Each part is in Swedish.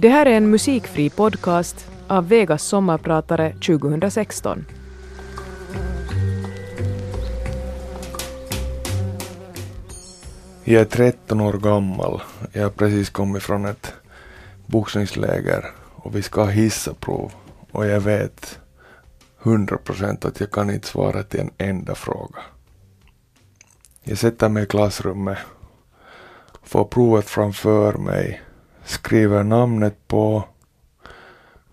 Det här är en musikfri podcast av Vegas sommarpratare 2016. Jag är 13 år gammal. Jag har precis kommit från ett boxningsläger och vi ska ha hissaprov och jag vet 100% att jag kan inte svara till en enda fråga. Jag sätter mig i klassrummet, får provet framför mig, skriver namnet på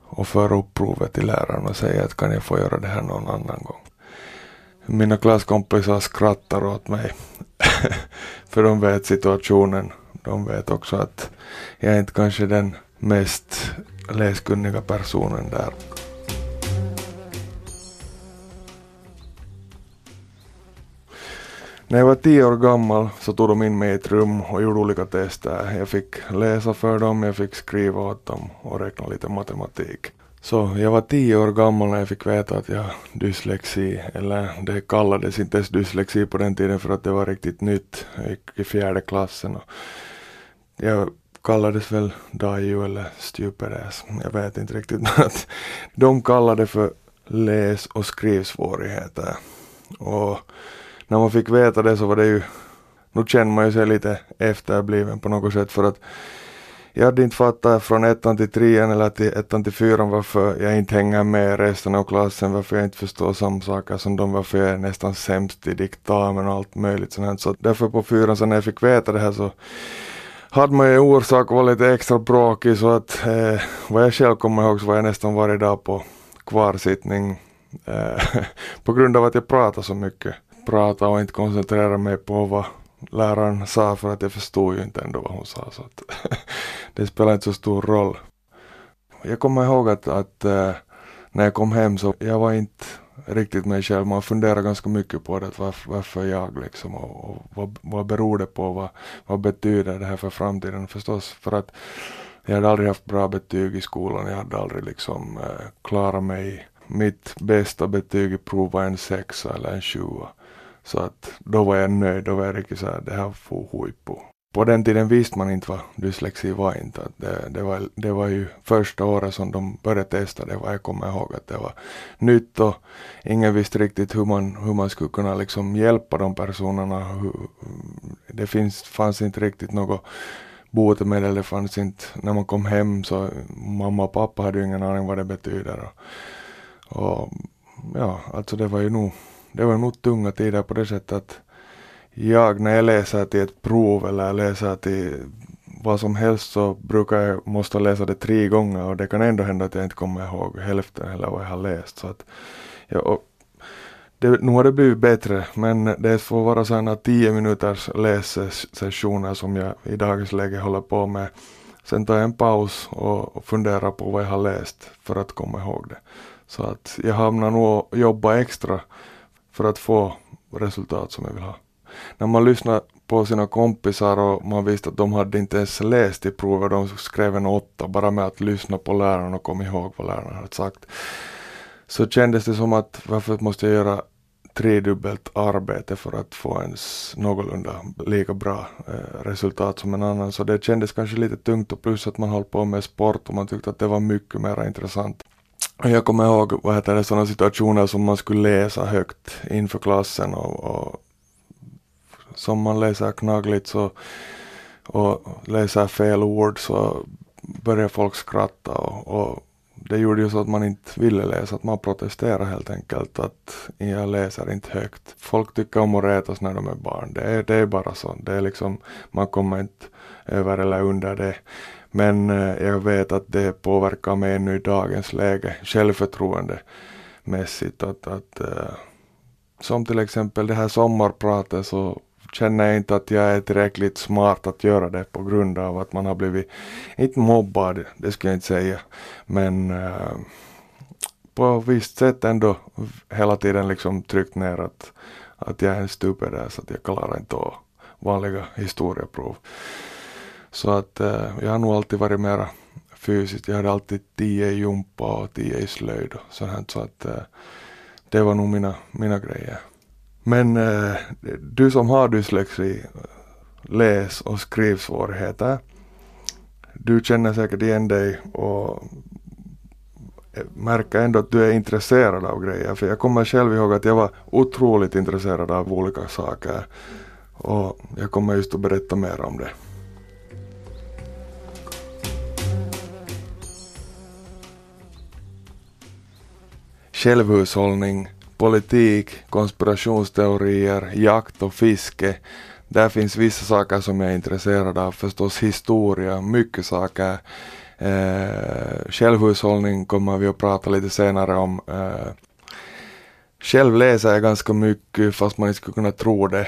och för upp provet till läraren och säger att kan jag få göra det här någon annan gång. Mina klasskompisar skrattar åt mig. För de vet situationen. De vet också att jag är inte kanske den mest läskunniga personen där. När jag var tio år gammal så tog de in mig i ett rum och gjorde olika tester. Jag fick läsa för dem, jag fick skriva åt dem och räkna lite matematik. Så jag var tio år gammal när jag fick veta att jag har dyslexi, eller det kallades inte ens dyslexi på den tiden för att det var riktigt nytt. Jag gick i fjärde klassen och jag kallades väl Daju eller stupid ass. Jag vet inte riktigt. Men att de kallade det för läs och skrivsvårigheter. Och när man fick veta det så var det ju, nu känner man ju sig lite efterbliven på något sätt för att jag hade inte fattat från ettan till trean eller till ettan till fyran varför jag inte hänger med resten av klassen, varför jag inte förstår samma saker som de, varför jag är nästan sämst i diktamen och allt möjligt sånt. Så därför på fyran så när jag fick veta det här så hade man ju orsak att vara lite extra bråkig så att eh, vad jag själv kommer ihåg så var jag nästan varje dag på kvarsittning eh, på grund av att jag pratar så mycket. Prata och inte koncentrera mig på vad läraren sa för att jag förstod ju inte ändå vad hon sa så att det spelar inte så stor roll. Jag kommer ihåg att, att äh, när jag kom hem så jag var inte riktigt mig själv. Man funderar ganska mycket på det, varför, varför jag liksom och, och vad, vad beror det på, vad, vad betyder det här för framtiden förstås för att jag hade aldrig haft bra betyg i skolan, jag hade aldrig liksom äh, klarat mig. Mitt bästa betyg i prov var en sexa eller en sjua. Så att då var jag nöjd, då var jag riktigt såhär, det här får huippu. På den tiden visste man inte vad dyslexi var inte. Att det, det, var, det var ju första året som de började testa det, vad jag kommer ihåg att det var nytt och ingen visste riktigt hur man, hur man skulle kunna liksom hjälpa de personerna. Det finns, fanns inte riktigt något botemedel, det fanns inte, när man kom hem så mamma och pappa hade ju ingen aning vad det betyder. Och, och ja, alltså det var ju nog det var nog tunga tider på det sättet att jag när jag läser till ett prov eller läser till vad som helst så brukar jag måste läsa det tre gånger och det kan ändå hända att jag inte kommer ihåg hälften eller vad jag har läst. Så att, ja, det, nu har det blivit bättre men det får vara sådana tio minuters lässessioner som jag i dagens läge håller på med. Sen tar jag en paus och funderar på vad jag har läst för att komma ihåg det. Så att jag hamnar nog och jobbar extra för att få resultat som jag vill ha. När man lyssnar på sina kompisar och man visste att de hade inte ens läst i provet, de skrev en åtta bara med att lyssna på läraren och komma ihåg vad läraren hade sagt. Så kändes det som att varför måste jag göra tredubbelt arbete för att få ens någorlunda lika bra eh, resultat som en annan. Så det kändes kanske lite tungt och plus att man höll på med sport och man tyckte att det var mycket mer intressant. Jag kommer ihåg vad heter det, sådana situationer som man skulle läsa högt inför klassen och, och som man läser knaggligt så, och läser fel ord så börjar folk skratta och, och det gjorde ju så att man inte ville läsa, att man protesterade helt enkelt att jag läser inte högt. Folk tycker om att retas när de är barn, det är, det är bara så. Det är liksom, man kommer inte över eller under det. Men eh, jag vet att det påverkar mig ännu i dagens läge självförtroendemässigt. Att, att, eh, som till exempel det här sommarpratet så känner jag inte att jag är tillräckligt smart att göra det på grund av att man har blivit, inte mobbad, det skulle jag inte säga, men eh, på visst sätt ändå hela tiden liksom tryckt ner att, att jag är en stupid så att jag klarar inte av vanliga historieprov. Så att eh, jag har nog alltid varit mera fysiskt, jag hade alltid tio i jumpa och tio i slöjd och sånt så att eh, det var nog mina, mina grejer. Men eh, du som har dyslexi, läs och skrivsvårigheter, du känner säkert igen dig och eh, märker ändå att du är intresserad av grejer. För jag kommer själv ihåg att jag var otroligt intresserad av olika saker. Och jag kommer just att berätta mer om det. Självhushållning, politik, konspirationsteorier, jakt och fiske. Där finns vissa saker som jag är intresserad av, förstås historia, mycket saker. Eh, självhushållning kommer vi att prata lite senare om. Eh, själv läser jag ganska mycket fast man inte skulle kunna tro det.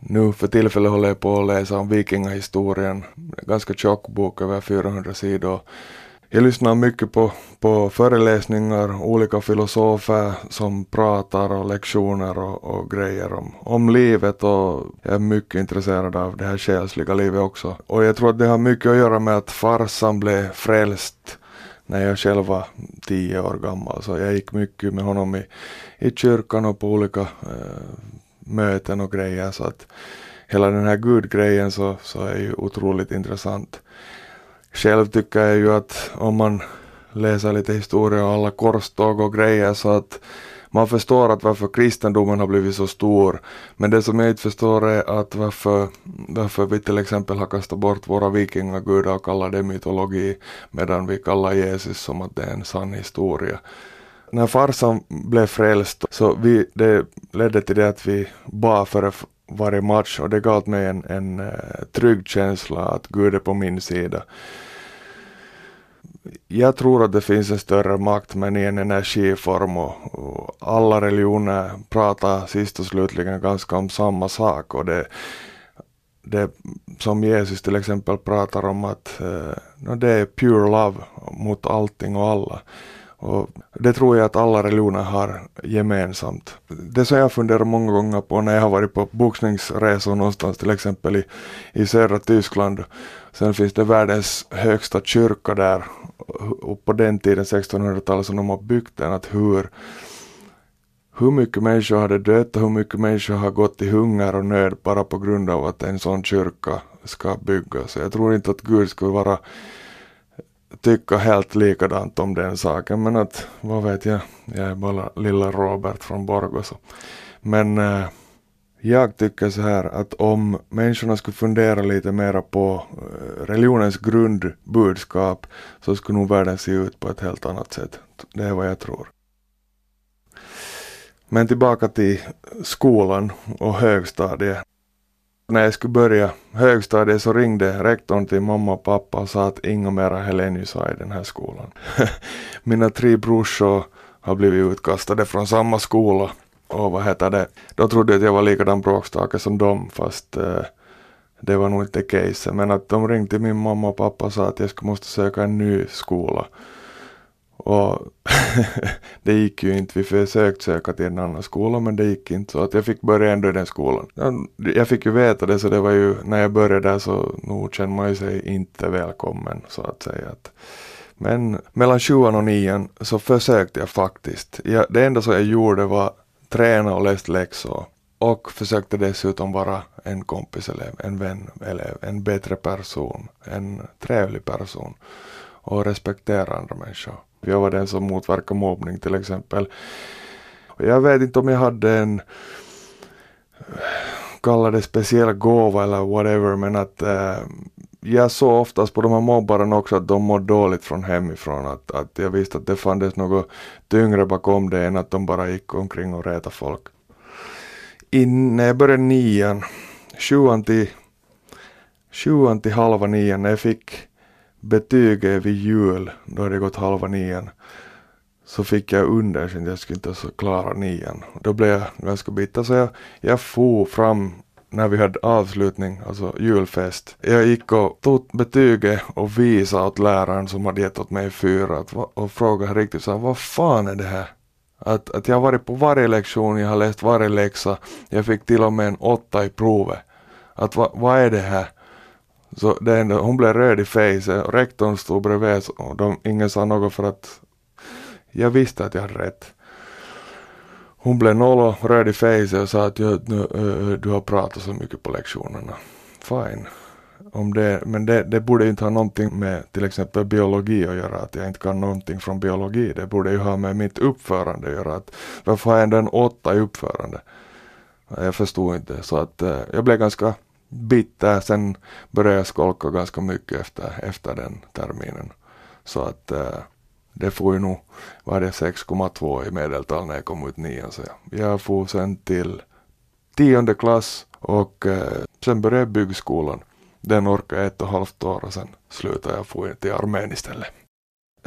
Nu för tillfället håller jag på att läsa om vikingahistorien. Ganska tjock bok, över 400 sidor. Jag lyssnar mycket på, på föreläsningar, olika filosofer som pratar och lektioner och, och grejer om, om livet och jag är mycket intresserad av det här själsliga livet också. Och jag tror att det har mycket att göra med att farsan blev frälst när jag själv var tio år gammal. Så jag gick mycket med honom i, i kyrkan och på olika eh, möten och grejer. Så att hela den här gudgrejen så, så är ju otroligt intressant. Själv tycker jag ju att om man läser lite historia och alla korståg och grejer så att man förstår att varför kristendomen har blivit så stor. Men det som jag inte förstår är att varför, varför vi till exempel har kastat bort våra vikingagudar och kallar det mytologi medan vi kallar Jesus som att det är en sann historia. När farsan blev frälst så vi, det ledde till det att vi bad för varje match och det gav mig en, en uh, trygg känsla att Gud är på min sida. Jag tror att det finns en större makt men i en energiform och, och alla religioner pratar sist och slutligen ganska om samma sak och det, det som Jesus till exempel pratar om att uh, det är pure love mot allting och alla. Och det tror jag att alla religioner har gemensamt. Det som jag funderar många gånger på när jag har varit på boxningsresor någonstans till exempel i, i södra Tyskland. Sen finns det världens högsta kyrka där och på den tiden 1600-talet som de har byggt den att hur hur mycket människor hade dött och hur mycket människor har gått i hunger och nöd bara på grund av att en sån kyrka ska byggas. Jag tror inte att Gud skulle vara tycka helt likadant om den saken men att vad vet jag, jag är bara lilla Robert från Borgå Men äh, jag tycker så här att om människorna skulle fundera lite mera på äh, religionens grundbudskap så skulle nog världen se ut på ett helt annat sätt. Det är vad jag tror. Men tillbaka till skolan och högstadiet när jag skulle börja högstadiet så ringde rektorn till mamma och pappa och sa att inga mera Heleniusar i den här skolan. Mina tre brorsor har blivit utkastade från samma skola och vad heter det, då trodde att jag var likadan bråkstake som dem fast eh, det var nog inte case. Men att de ringde till min mamma och pappa och sa att jag skulle måste söka en ny skola. Och det gick ju inte. Vi försökte söka till en annan skola men det gick inte. Så att jag fick börja ändå i den skolan. Jag fick ju veta det så det var ju, när jag började där så nog kände man ju sig inte välkommen så att säga. Men mellan sjuan och nian så försökte jag faktiskt. Jag, det enda som jag gjorde var träna och läst läxor. Och försökte dessutom vara en kompiselev, en vän elev, en bättre person, en trevlig person och respektera andra människor. Jag var den som motverkade mobbning till exempel. Jag vet inte om jag hade en kalla det speciell gåva eller whatever men att äh, jag såg oftast på de här mobbarna också att de mådde dåligt från hemifrån. Att, att jag visste att det fanns något tyngre bakom det än att de bara gick omkring och retade folk. In, när jag började nian, sjuan till, sjuan till halva nian, när jag fick betyget vid jul, då hade det gått halva nian, så fick jag underkänt, jag skulle inte klara nian. Då blev jag ganska bitter så jag, jag for fram när vi hade avslutning, alltså julfest. Jag gick och tog betyget och visade åt läraren som hade gett åt mig fyra och frågade riktigt så här, vad fan är det här? Att, att jag har varit på varje lektion, jag har läst varje läxa, jag fick till och med en åtta i provet. Att vad är det här? Så det enda, hon blev röd i face och rektorn stod bredvid och de, ingen sa något för att jag visste att jag hade rätt. Hon blev noll och röd i face och sa att jag, nu, du har pratat så mycket på lektionerna. Fine. om det, men det, det borde inte ha någonting med till exempel biologi att göra, att jag inte kan någonting från biologi. Det borde ju ha med mitt uppförande att göra. Att, varför har jag ändå en åtta i uppförande? Jag förstod inte, så att eh, jag blev ganska bitter. Sen började jag skolka ganska mycket efter, efter den terminen. Så att eh, det får ju nog, var det 6,2 i medeltal när jag kom ut nian. Så jag, får sen till tionde klass och eh, sen började jag byggskolan. Den orkade ett och ett halvt år och sen slutade jag få till armén istället.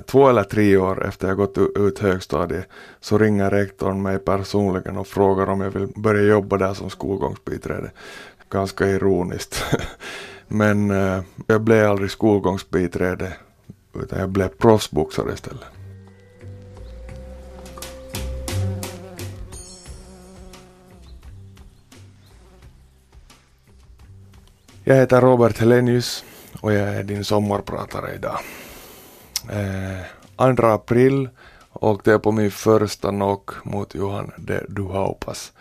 Två eller tre år efter jag gått ut högstadiet så ringer rektorn mig personligen och frågar om jag vill börja jobba där som skolgångsbiträde. Ganska ironiskt. Men eh, jag blev aldrig skolgångsbiträde utan jag blev proffsboxare istället. Jag heter Robert Helenius och jag är din sommarpratare idag. Eh, 2 april åkte jag på min första knock mot Johan de Duhaupas.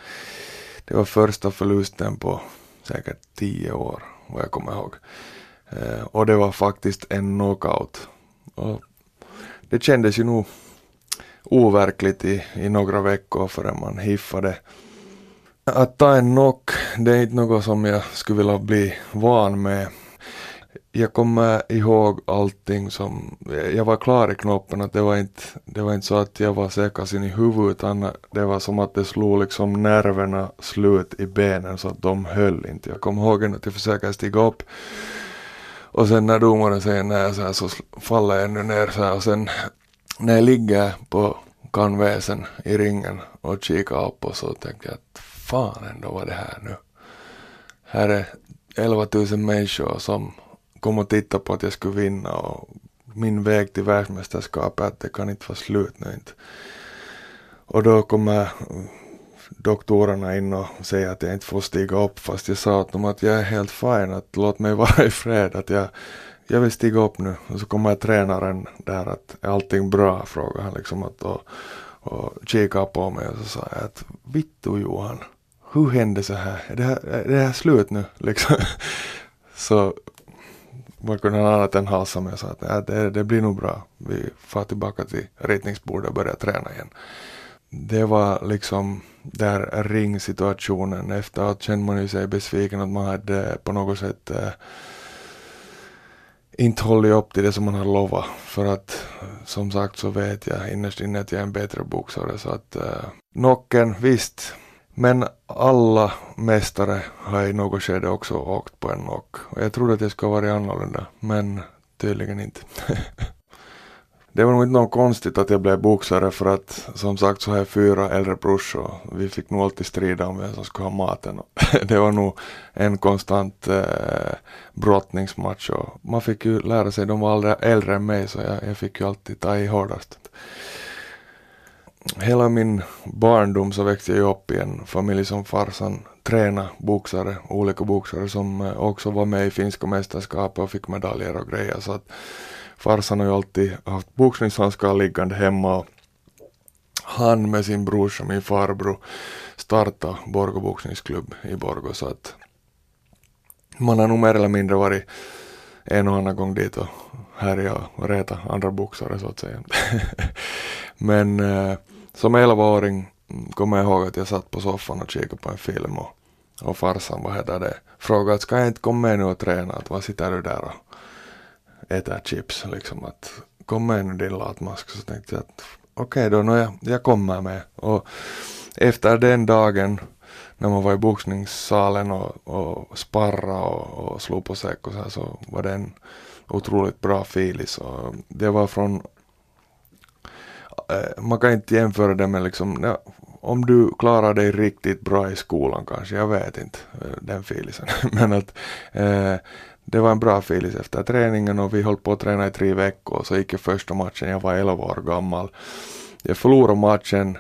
Det var första förlusten på säkert tio år vad jag kommer ihåg. Eh, och det var faktiskt en knockout. Och det kändes ju nog overkligt i, i några veckor förrän man hiffade att ta en knock, det är inte något som jag skulle vilja bli van med. Jag kommer ihåg allting som, jag var klar i knoppen att det var inte, det var inte så att jag var sekasin i huvudet utan det var som att det slog liksom nerverna slut i benen så att de höll inte. Jag kommer ihåg att jag försöker stiga upp och sen när domaren säger nej så, här, så faller jag ännu ner så här och sen när jag ligger på kanväsen i ringen och kikar upp och så tänker jag att fan ändå var det här nu. Här är 11 000 människor som kom och tittade på att jag skulle vinna och min väg till världsmästerskapet att det kan inte vara slut nu inte. Och då kommer doktorerna in och säger att jag inte får stiga upp fast jag sa åt dem att jag är helt fin, att låt mig vara i fred, att jag, jag vill stiga upp nu. Och så kommer tränaren där att är allting bra? frågar han liksom att och, och kikar på mig och så sa jag att vittu Johan, hur hände så här? Är det här, är det här slut nu? Liksom. så var kunde han annat än halsa mig och sa att ja, det, det blir nog bra. Vi far tillbaka till ritningsbordet och börjar träna igen. Det var liksom där ringsituationen. Efteråt kände man ju sig besviken att man hade på något sätt eh, inte hållit upp till det som man har lovat. För att som sagt så vet jag innerst inne att jag är en bättre boxare så att eh, Nocken, visst, men alla mästare har i något skede också åkt på en knock. Och jag trodde att jag skulle varit annorlunda, men tydligen inte. det var nog inte något konstigt att jag blev boxare för att som sagt så har jag fyra äldre brorsor. Vi fick nog alltid strida om vem som skulle ha maten. det var nog en konstant eh, brottningsmatch och man fick ju lära sig, de var aldrig äldre än mig så jag, jag fick ju alltid ta i hårdast hela min barndom så växte jag upp i en familj som farsan tränade boxare, olika boxare som eh, också var med i finska mästerskapet och fick medaljer och grejer. Så att farsan har ju alltid haft boxningshandskar liggande hemma och han med sin brorsa, min farbror, startade Borgå boxningsklubb i Borgå så att man har nog mer eller mindre varit en och annan gång dit och härja och reta andra boxare så att säga. Men eh, som 11-åring mm, kommer jag ihåg att jag satt på soffan och kikade på en film och, och farsan, vad heter det, frågade att ska jag inte komma med nu och träna, att vad sitter du där och äter chips? Liksom att kom med nu din latmask. Så tänkte jag att okej okay då, no, jag, jag kommer med. Och efter den dagen när man var i boxningssalen och, och sparra och, och slog på säck och så här så var det en otroligt bra filis. Och det var från Eh, man kan inte jämföra det med liksom, ja, om du klarar dig riktigt bra i skolan kanske, jag vet inte eh, den filisen. Men att eh, det var en bra filis efter träningen och vi höll på att träna i tre veckor och så gick jag första matchen, jag var 11 år gammal. Jag förlorade matchen,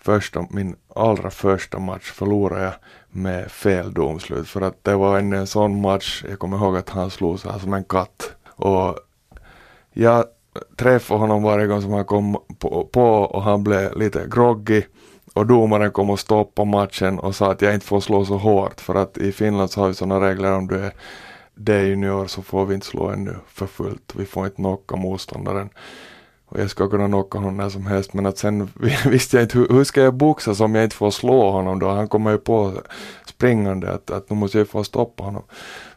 första, min allra första match förlorade jag med fel domslut för att det var en, en sån match, jag kommer ihåg att han slog så här som en katt och jag träffade honom varje gång som han kom på, på och han blev lite groggy och domaren kom och stoppade matchen och sa att jag inte får slå så hårt för att i Finland så har vi sådana regler om du är det junior så får vi inte slå ännu för fullt. Vi får inte knocka motståndaren. Och jag ska kunna knocka honom när som helst men att sen visste jag inte hur, hur ska jag boxas om jag inte får slå honom då? Han kommer ju på springande att, att nu måste jag få stoppa honom.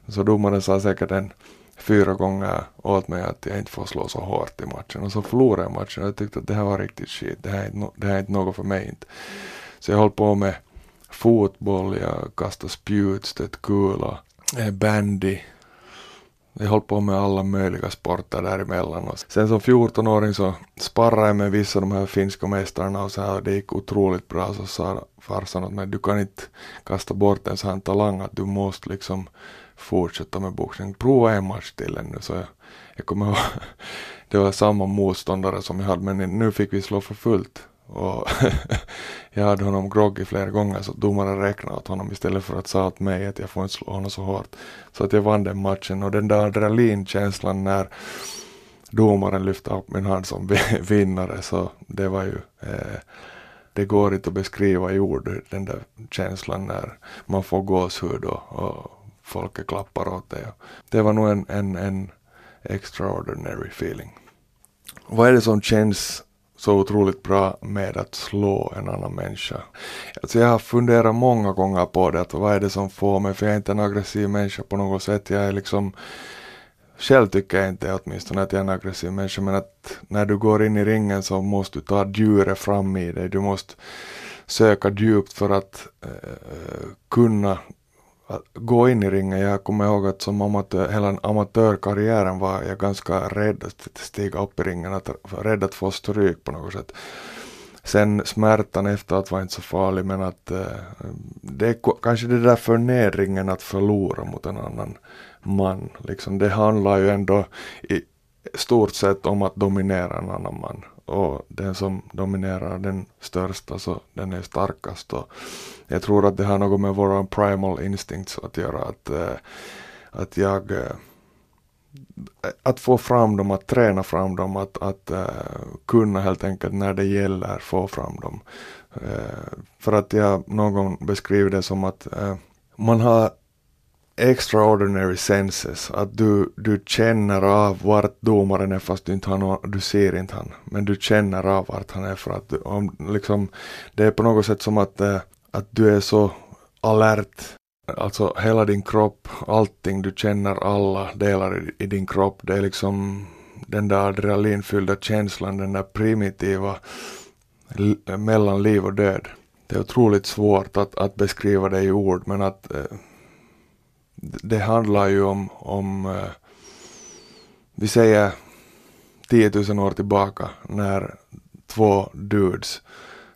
Så domaren sa säkert en fyra gånger åt mig att jag inte får slå så hårt i matchen och så förlorade jag matchen och jag tyckte att det här var riktigt skit. Det här är inte, det här är inte något för mig inte. Så jag höll på med fotboll, jag kastade spjut, stött kula, eh, bandy. Jag höll på med alla möjliga sporter däremellan. Och sen som 14-åring så sparrade jag med vissa av de här finska mästarna och så här, det gick otroligt bra. Så sa farsan åt mig, du kan inte kasta bort en sån talang att du måste liksom fortsätta med boxning. Prova en match till ännu. Så jag, jag kommer ihåg, det var samma motståndare som jag hade men nu fick vi slå för fullt. Och jag hade honom groggy flera gånger så domaren räknade åt honom istället för att säga åt mig att jag får inte slå honom så hårt. Så att jag vann den matchen och den där adrenalinkänslan när domaren lyfte upp min hand som vinnare så det var ju eh, det går inte att beskriva i ord den där känslan när man får gåshud och, och folket klappar åt dig. Det var nog en, en, en extraordinary feeling. Vad är det som känns så otroligt bra med att slå en annan människa. Alltså jag har funderat många gånger på det, att vad är det som får mig, för jag är inte en aggressiv människa på något sätt. Jag är liksom, själv tycker jag inte åtminstone att jag är en aggressiv människa, men att när du går in i ringen så måste du ta djuret fram i dig. Du måste söka djupt för att eh, eh kunna gå in i ringen. Jag kommer ihåg att som amatör, hela amatörkarriären var jag ganska rädd att stiga upp i ringen, att, rädd att få stryk på något sätt. Sen smärtan efteråt var inte så farlig men att eh, det är kanske det där förnedringen att förlora mot en annan man. Liksom, det handlar ju ändå i stort sett om att dominera en annan man och den som dominerar den största så den är starkast och jag tror att det har något med våra primal instincts att göra att, äh, att jag äh, att få fram dem, att träna fram dem, att, att äh, kunna helt enkelt när det gäller få fram dem. för att jag någon gång beskriver det som att man har extraordinary senses, att du, du känner av vart domaren är fast du inte har någon, du ser inte han, men du känner av vart han är för att du, om, liksom, det är på något sätt som att, äh, att du är så alert, alltså hela din kropp, allting, du känner alla delar i, i din kropp, det är liksom den där adrenalinfyllda känslan, den där primitiva mellan liv och död. Det är otroligt svårt att, att beskriva det i ord men att äh, det handlar ju om, om eh, vi säger 10 000 år tillbaka när två dudes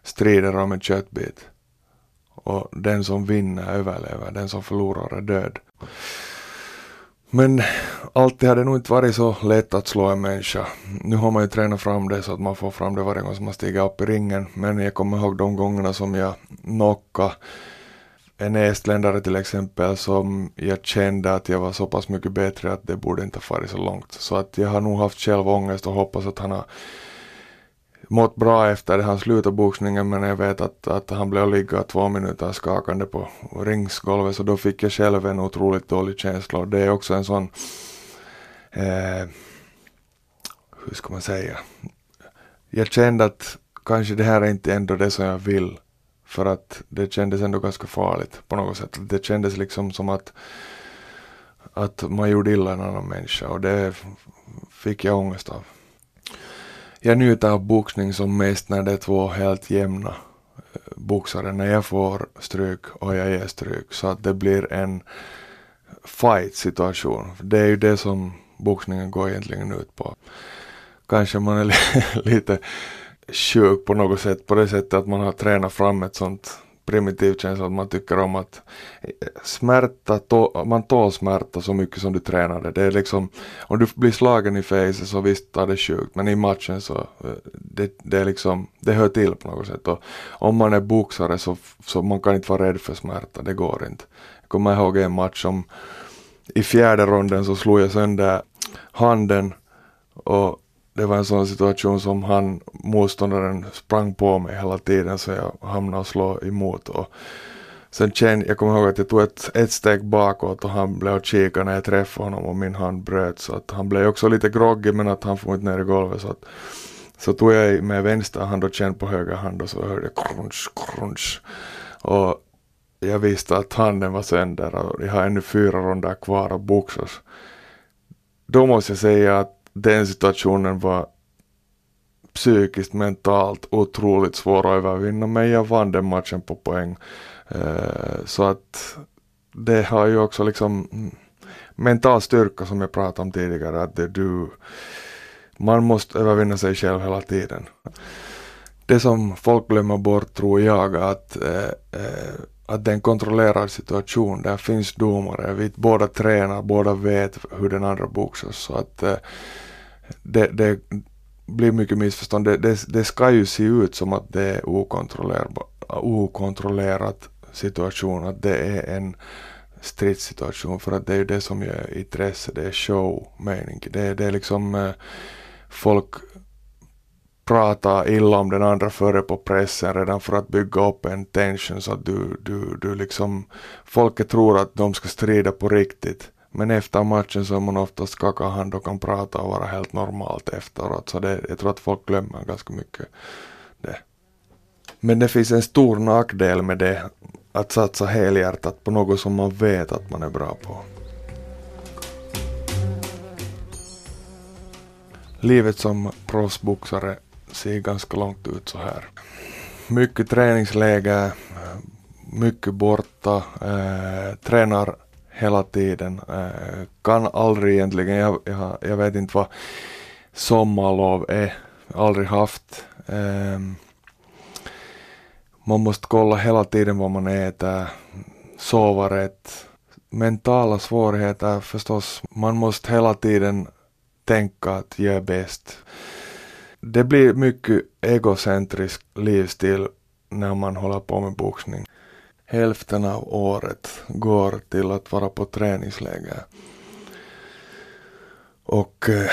strider om en köttbit och den som vinner överlever, den som förlorar är död. Men alltid har det nog inte varit så lätt att slå en människa. Nu har man ju tränat fram det så att man får fram det varje gång som man stiger upp i ringen. Men jag kommer ihåg de gångerna som jag knockade en estländare till exempel som jag kände att jag var så pass mycket bättre att det borde inte ha farit så långt. Så att jag har nog haft själv ångest och hoppas att han har mått bra efter det. Han slutade boxningen men jag vet att, att han blev ligga två minuter skakande på ringsgolvet så då fick jag själv en otroligt dålig känsla och det är också en sån eh, hur ska man säga jag kände att kanske det här är inte ändå det som jag vill för att det kändes ändå ganska farligt på något sätt. Det kändes liksom som att, att man gjorde illa en annan människa och det fick jag ångest av. Jag njuter av boxning som mest när det är två helt jämna eh, boxare. När jag får stryk och jag ger stryk så att det blir en fight situation. Det är ju det som boxningen går egentligen ut på. Kanske man är lite sjuk på något sätt på det sättet att man har tränat fram ett sånt primitivt känsla att man tycker om att eh, smärta, to, man tål smärta så mycket som du tränar det. Är liksom, om du blir slagen i face så visst tar det sjukt men i matchen så eh, det, det är liksom, det hör till på något sätt och om man är boxare så, så man kan inte vara rädd för smärta, det går inte. Jag kommer ihåg en match som i fjärde ronden så slog jag sönder handen och det var en sån situation som han, motståndaren sprang på mig hela tiden så jag hamnade och slog emot och Sen kände, jag kommer ihåg att jag tog ett, ett steg bakåt och han blev och kikade när jag träffade honom och min hand bröt så att han blev också lite groggy men att han får inte ner i golvet så att så tog jag med vänster hand och kände på höger hand och så hörde jag crunch, crunch. Och jag visste att handen var sönder och jag har ännu fyra ronder kvar att boxas. Då måste jag säga att den situationen var psykiskt, mentalt otroligt svår att övervinna men jag vann den matchen på poäng. Uh, så att det har ju också liksom mm, mental styrka som jag pratade om tidigare att det du man måste övervinna sig själv hela tiden. Det som folk glömmer bort tror jag att, eh, eh, att det är en kontrollerad situation. Där finns domare, vi båda tränar, båda vet hur den andra boxas. Så att eh, det, det, blir mycket missförstånd. Det, det, det, ska ju se ut som att det är okontrollerat situation, att det är en stridssituation för att det är ju det som är intresse, det är show, mening. Det, det är liksom eh, folk pratar illa om den andra före på pressen redan för att bygga upp en tension så att du, du, du liksom, folket tror att de ska strida på riktigt. Men efter matchen så är man oftast skaka hand och kan prata och vara helt normalt efteråt. Så det, jag tror att folk glömmer ganska mycket det. Men det finns en stor nackdel med det, att satsa helhjärtat på något som man vet att man är bra på. Livet som proffsboxare ser ganska långt ut så här. Mycket träningsläger, eh, mycket borta, eh, tränar hela tiden, eh, kan aldrig egentligen, jag, jag, jag, vet inte vad sommarlov är, aldrig haft. Ehm, man måste kolla hela tiden vad man äter, sova rätt. Mentala svårigheter förstås, man måste hela tiden tänka att jag är bäst. Det blir mycket egocentrisk livsstil när man håller på med boxning. Hälften av året går till att vara på träningsläger. Och eh,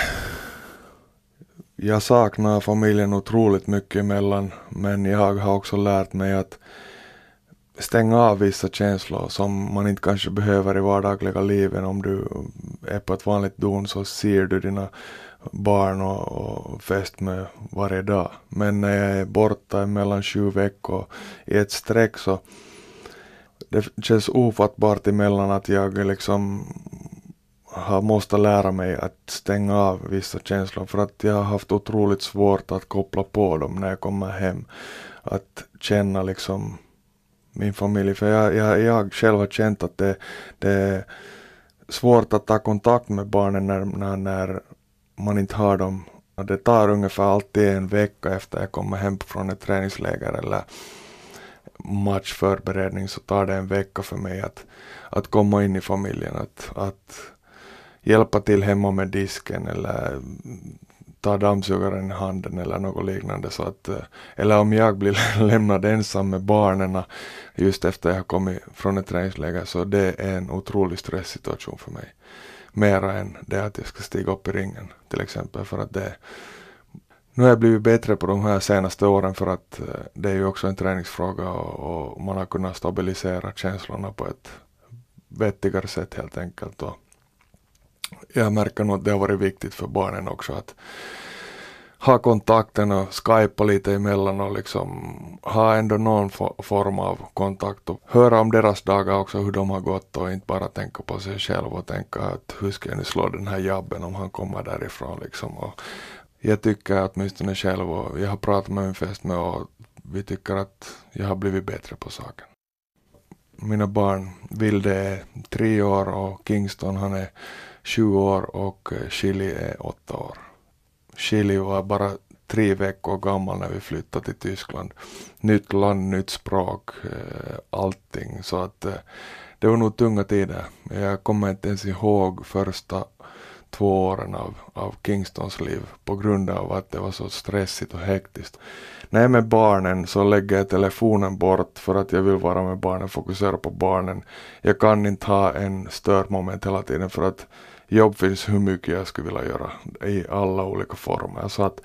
jag saknar familjen otroligt mycket emellan men jag har också lärt mig att stänga av vissa känslor som man inte kanske behöver i vardagliga livet. Om du är på ett vanligt don så ser du dina barn och, och fästmö varje dag. Men när jag är borta mellan sju veckor i ett streck så det känns ofattbart emellan att jag liksom har måste lära mig att stänga av vissa känslor för att jag har haft otroligt svårt att koppla på dem när jag kommer hem. Att känna liksom min familj. För jag, jag, jag själv har känt att det, det är svårt att ta kontakt med barnen när, när, när man inte har dem. Det tar ungefär alltid en vecka efter jag kommer hem från ett träningsläger eller matchförberedning så tar det en vecka för mig att, att komma in i familjen. Att, att hjälpa till hemma med disken eller ta dammsugaren i handen eller något liknande. Så att, eh, eller om jag blir lämnad ensam med barnen just efter jag har kommit från ett träningsläger så det är en otrolig stresssituation för mig. Mera än det att jag ska stiga upp i ringen till exempel för att det nu har jag blivit bättre på de här senaste åren för att eh, det är ju också en träningsfråga och, och man har kunnat stabilisera känslorna på ett vettigare sätt helt enkelt. Och jag märker nog att det har varit viktigt för barnen också att ha kontakten och skypa lite emellan och liksom ha ändå någon form av kontakt och höra om deras dagar också hur de har gått och inte bara tänka på sig själv och tänka att hur ska jag nu slå den här jabben om han kommer därifrån liksom. Och jag tycker åtminstone själv och jag har pratat med min fästmö och vi tycker att jag har blivit bättre på saken. Mina barn, Vilde är tre år och Kingston han är sju år och eh, Chili är åtta år. Chili var bara tre veckor gammal när vi flyttade till Tyskland. Nytt land, nytt språk, eh, allting. Så att eh, det var nog tunga tider. Jag kommer inte ens ihåg första två åren av, av Kingstons liv på grund av att det var så stressigt och hektiskt. När jag är med barnen så lägger jag telefonen bort för att jag vill vara med barnen, fokusera på barnen. Jag kan inte ha en störmoment hela tiden för att jobb finns hur mycket jag skulle vilja göra i alla olika former. Så att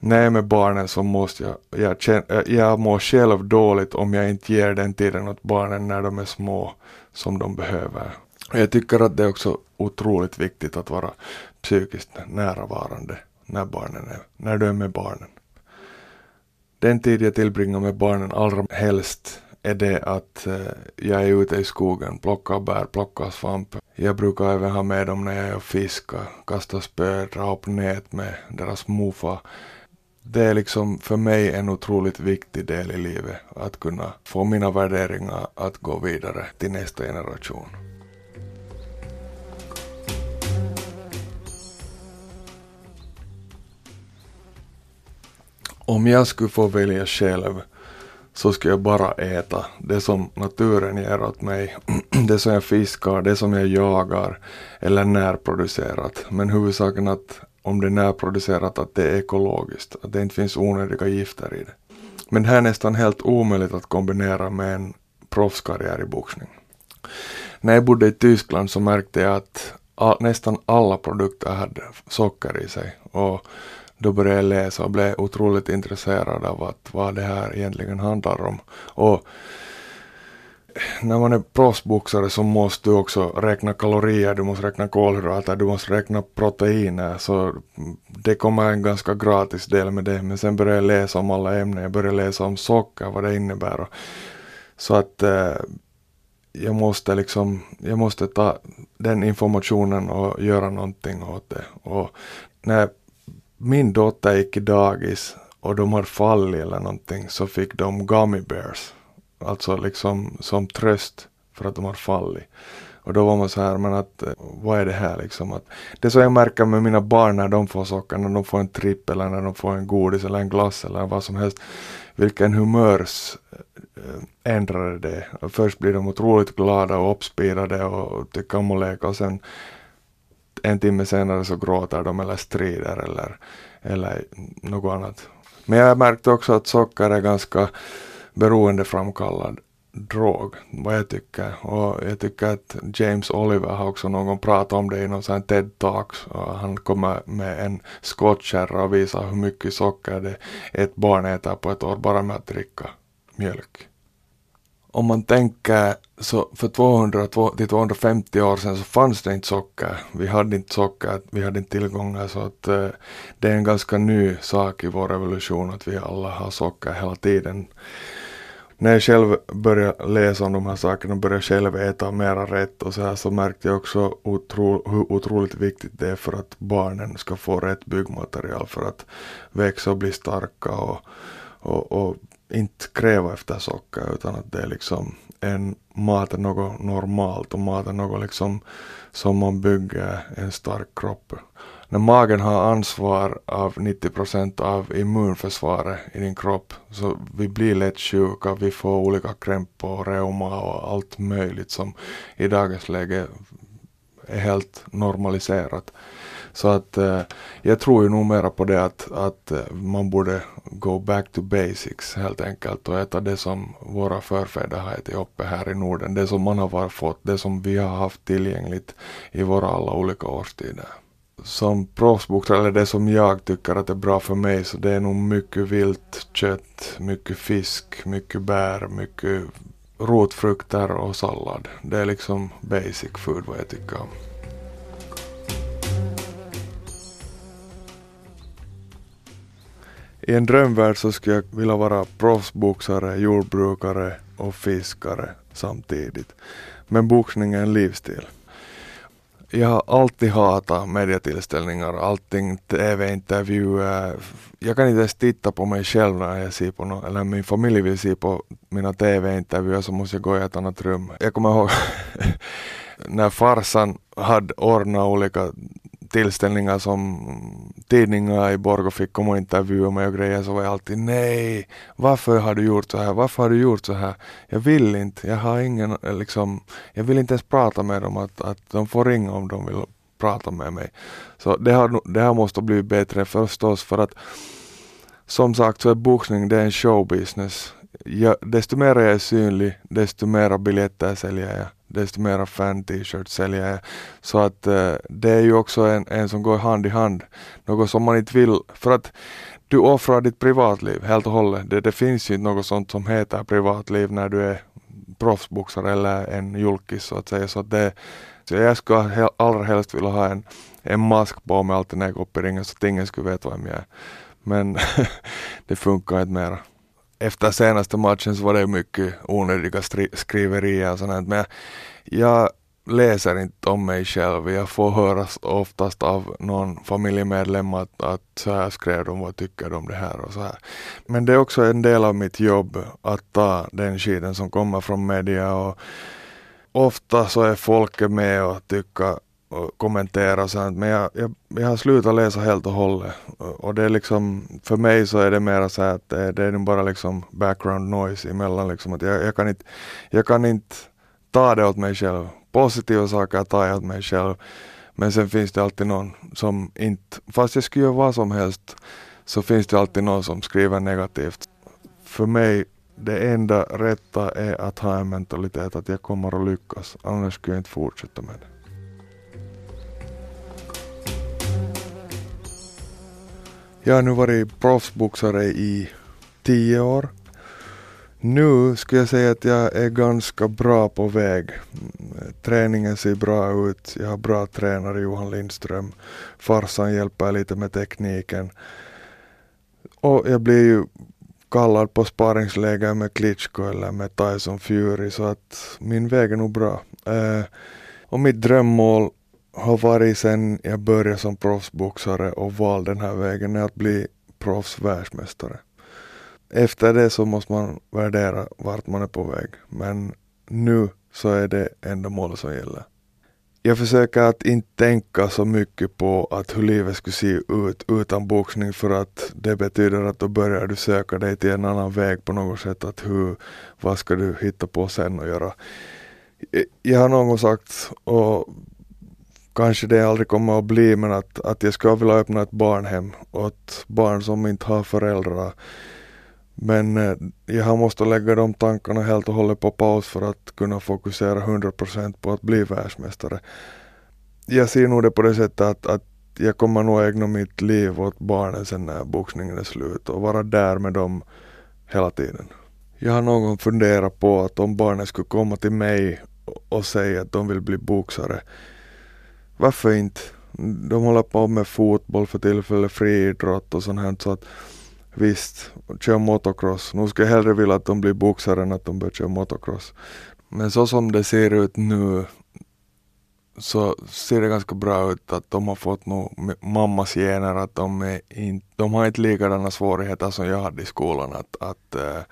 när jag är med barnen så måste jag, jag, känner, eh, jag mår själv dåligt om jag inte ger den tiden åt barnen när de är små som de behöver. Jag tycker att det är också otroligt viktigt att vara psykiskt närvarande när barnen är, när du är med barnen. Den tid jag tillbringar med barnen allra helst är det att eh, jag är ute i skogen, plockar bär, plockar svamp. Jag brukar även ha med dem när jag är och fiskar, kastar spö, dra upp nät med deras morfar. Det är liksom för mig en otroligt viktig del i livet att kunna få mina värderingar att gå vidare till nästa generation. Om jag skulle få välja själv så skulle jag bara äta det som naturen ger åt mig. det som jag fiskar, det som jag jagar eller närproducerat. Men huvudsaken att om det är närproducerat att det är ekologiskt, att det inte finns onödiga gifter i det. Men det här är nästan helt omöjligt att kombinera med en proffskarriär i boxning. När jag bodde i Tyskland så märkte jag att all, nästan alla produkter hade socker i sig. Och då började jag läsa och blev otroligt intresserad av att, vad det här egentligen handlar om. Och när man är proffsboxare så måste du också räkna kalorier, du måste räkna kolhydrater, du måste räkna proteiner. Så det kommer en ganska gratis del med det. Men sen började jag läsa om alla ämnen, jag började läsa om socker, vad det innebär. Och, så att eh, jag måste liksom, jag måste ta den informationen och göra någonting åt det. Och när min dotter gick i dagis och de hade fallit eller någonting så fick de gummy bears. Alltså liksom som tröst för att de hade fallit. Och då var man så här, men att eh, vad är det här liksom? Att, det är så jag märker med mina barn när de får socker, när de får en tripp eller när de får en godis eller en glass eller vad som helst. Vilken humörs äh, ändrade det. Först blir de otroligt glada och uppspirade och tycker om att leka och sen en timme senare så gråter de eller strider eller, eller något annat. Men jag märkte också att socker är ganska beroendeframkallad drog, vad jag tycker. Och jag tycker att James Oliver har också någon pratat om det i någon sån TED Talks. Han kommer med en skottkärra och visar hur mycket socker det ett barn äter på ett år bara med att dricka mjölk om man tänker så för 200 till 250 år sedan så fanns det inte socker. Vi hade inte socker, vi hade inte tillgångar så att eh, det är en ganska ny sak i vår revolution att vi alla har socker hela tiden. När jag själv började läsa om de här sakerna och började själv äta mera rätt och så här så märkte jag också otro, hur otroligt viktigt det är för att barnen ska få rätt byggmaterial för att växa och bli starka och, och, och inte kräva efter socker utan att det är liksom en mat är något normalt och mat är något liksom som man bygger en stark kropp. När magen har ansvar av 90% av immunförsvaret i din kropp så vi blir lätt sjuka, vi får olika krämpor och reuma och allt möjligt som i dagens läge är helt normaliserat. Så att eh, jag tror ju nog mera på det att, att eh, man borde go back to basics helt enkelt och äta det som våra förfäder har ätit uppe här i Norden. Det som man har fått, det som vi har haft tillgängligt i våra alla olika årstider. Som proffsboxare, eller det som jag tycker att är bra för mig, så det är nog mycket vilt kött, mycket fisk, mycket bär, mycket rotfrukter och sallad. Det är liksom basic food vad jag tycker om. I en drömvärld så skulle jag vilja vara proffsboxare, jordbrukare och fiskare samtidigt. Men boxning är en livsstil. Jag har alltid hatat mediatillställningar, allting, tv-intervjuer. Jag kan inte ens titta på mig själv när jag ser på något, eller min familj vill se på mina tv-intervjuer så måste jag gå i ett annat rum. Jag kommer ihåg när farsan hade ordnat olika tillställningar som tidningar i Borgå fick komma och intervjua mig och grejer så var jag alltid nej, varför har du gjort så här, varför har du gjort så här? Jag vill inte, jag har ingen liksom, jag vill inte ens prata med dem att, att de får ringa om de vill prata med mig. Så det har, det har måste bli bättre förstås för att som sagt så är boxning det är en showbusiness. Jag, desto mer jag är synlig, desto mer biljetter säljer jag desto mera fan-t-shirts säljer jag. Så att eh, det är ju också en, en som går hand i hand. Något som man inte vill, för att du offrar ditt privatliv helt och hållet. Det, det finns ju inte något sånt som heter privatliv när du är proffsboxare eller en julkis så att säga. Så att det, så jag skulle allra helst vilja ha en, en mask på mig alltid när jag går upp i ringen så att ingen skulle veta vem jag är. Men det funkar inte mera. Efter senaste matchen så var det mycket onödiga skriverier och sånt men jag läser inte om mig själv. Jag får höra oftast av någon familjemedlem att, att så här skrev de, vad tycker de om det här och så här. Men det är också en del av mitt jobb att ta den skiten som kommer från media och ofta så är folket med och tycker och kommentera sånt men jag, jag, jag har slutat läsa helt och hållet och det är liksom för mig så är det mera så att det, det är bara liksom background noise emellan liksom att jag, jag kan inte jag kan inte ta det åt mig själv positiva saker tar jag åt mig själv men sen finns det alltid någon som inte, fast jag skulle göra vad som helst så finns det alltid någon som skriver negativt. För mig det enda rätta är att ha en mentalitet att jag kommer att lyckas, annars skulle jag inte fortsätta med det. Jag har nu varit proffsboxare i tio år. Nu skulle jag säga att jag är ganska bra på väg. Träningen ser bra ut. Jag har bra tränare, Johan Lindström. Farsan hjälper lite med tekniken. Och jag blir ju kallad på sparringsläger med Klitschko eller med Tyson Fury så att min väg är nog bra. Eh, och mitt drömmål har varit sen jag började som proffsboxare och valde den här vägen är att bli proffsvärldsmästare. Efter det så måste man värdera vart man är på väg men nu så är det enda målet som gäller. Jag försöker att inte tänka så mycket på att hur livet skulle se ut utan boxning för att det betyder att då börjar du söka dig till en annan väg på något sätt. Att hur, vad ska du hitta på sen och göra? Jag har någon gång sagt och kanske det aldrig kommer att bli men att, att jag skulle vilja öppna ett barnhem åt barn som inte har föräldrar. Men eh, jag har måste lägga de tankarna helt och hållet på paus för att kunna fokusera 100% på att bli världsmästare. Jag ser nog det på det sättet att, att jag kommer nog ägna mitt liv åt barnen sen när boxningen är slut och vara där med dem hela tiden. Jag har någon gång funderat på att om barnen skulle komma till mig och säga att de vill bli boxare varför inte? De håller på med fotboll för tillfället, friidrott och sånt här så att visst, kör motocross. Nu skulle jag hellre vilja att de blir boxare än att de börjar köra motocross. Men så som det ser ut nu så ser det ganska bra ut att de har fått nog mammas gener att de, är in, de har inte likadana svårigheter som jag hade i skolan att, att eh,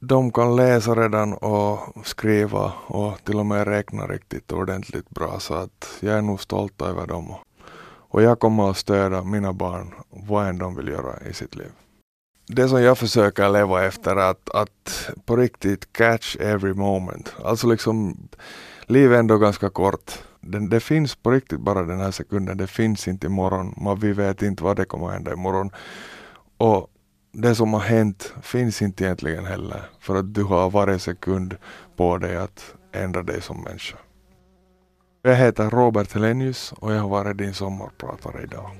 de kan läsa redan och skriva och till och med räkna riktigt ordentligt bra så att jag är nog stolt över dem. Och jag kommer att stödja mina barn vad än de vill göra i sitt liv. Det som jag försöker leva efter är att, att på riktigt catch every moment. Alltså liksom, livet är ändå ganska kort. Det, det finns på riktigt bara den här sekunden, det finns inte imorgon. Man, vi vet inte vad det kommer att hända imorgon. Och det som har hänt finns inte egentligen heller för att du har varje sekund på dig att ändra dig som människa. Jag heter Robert Helenius och jag har varit din sommarpratare idag.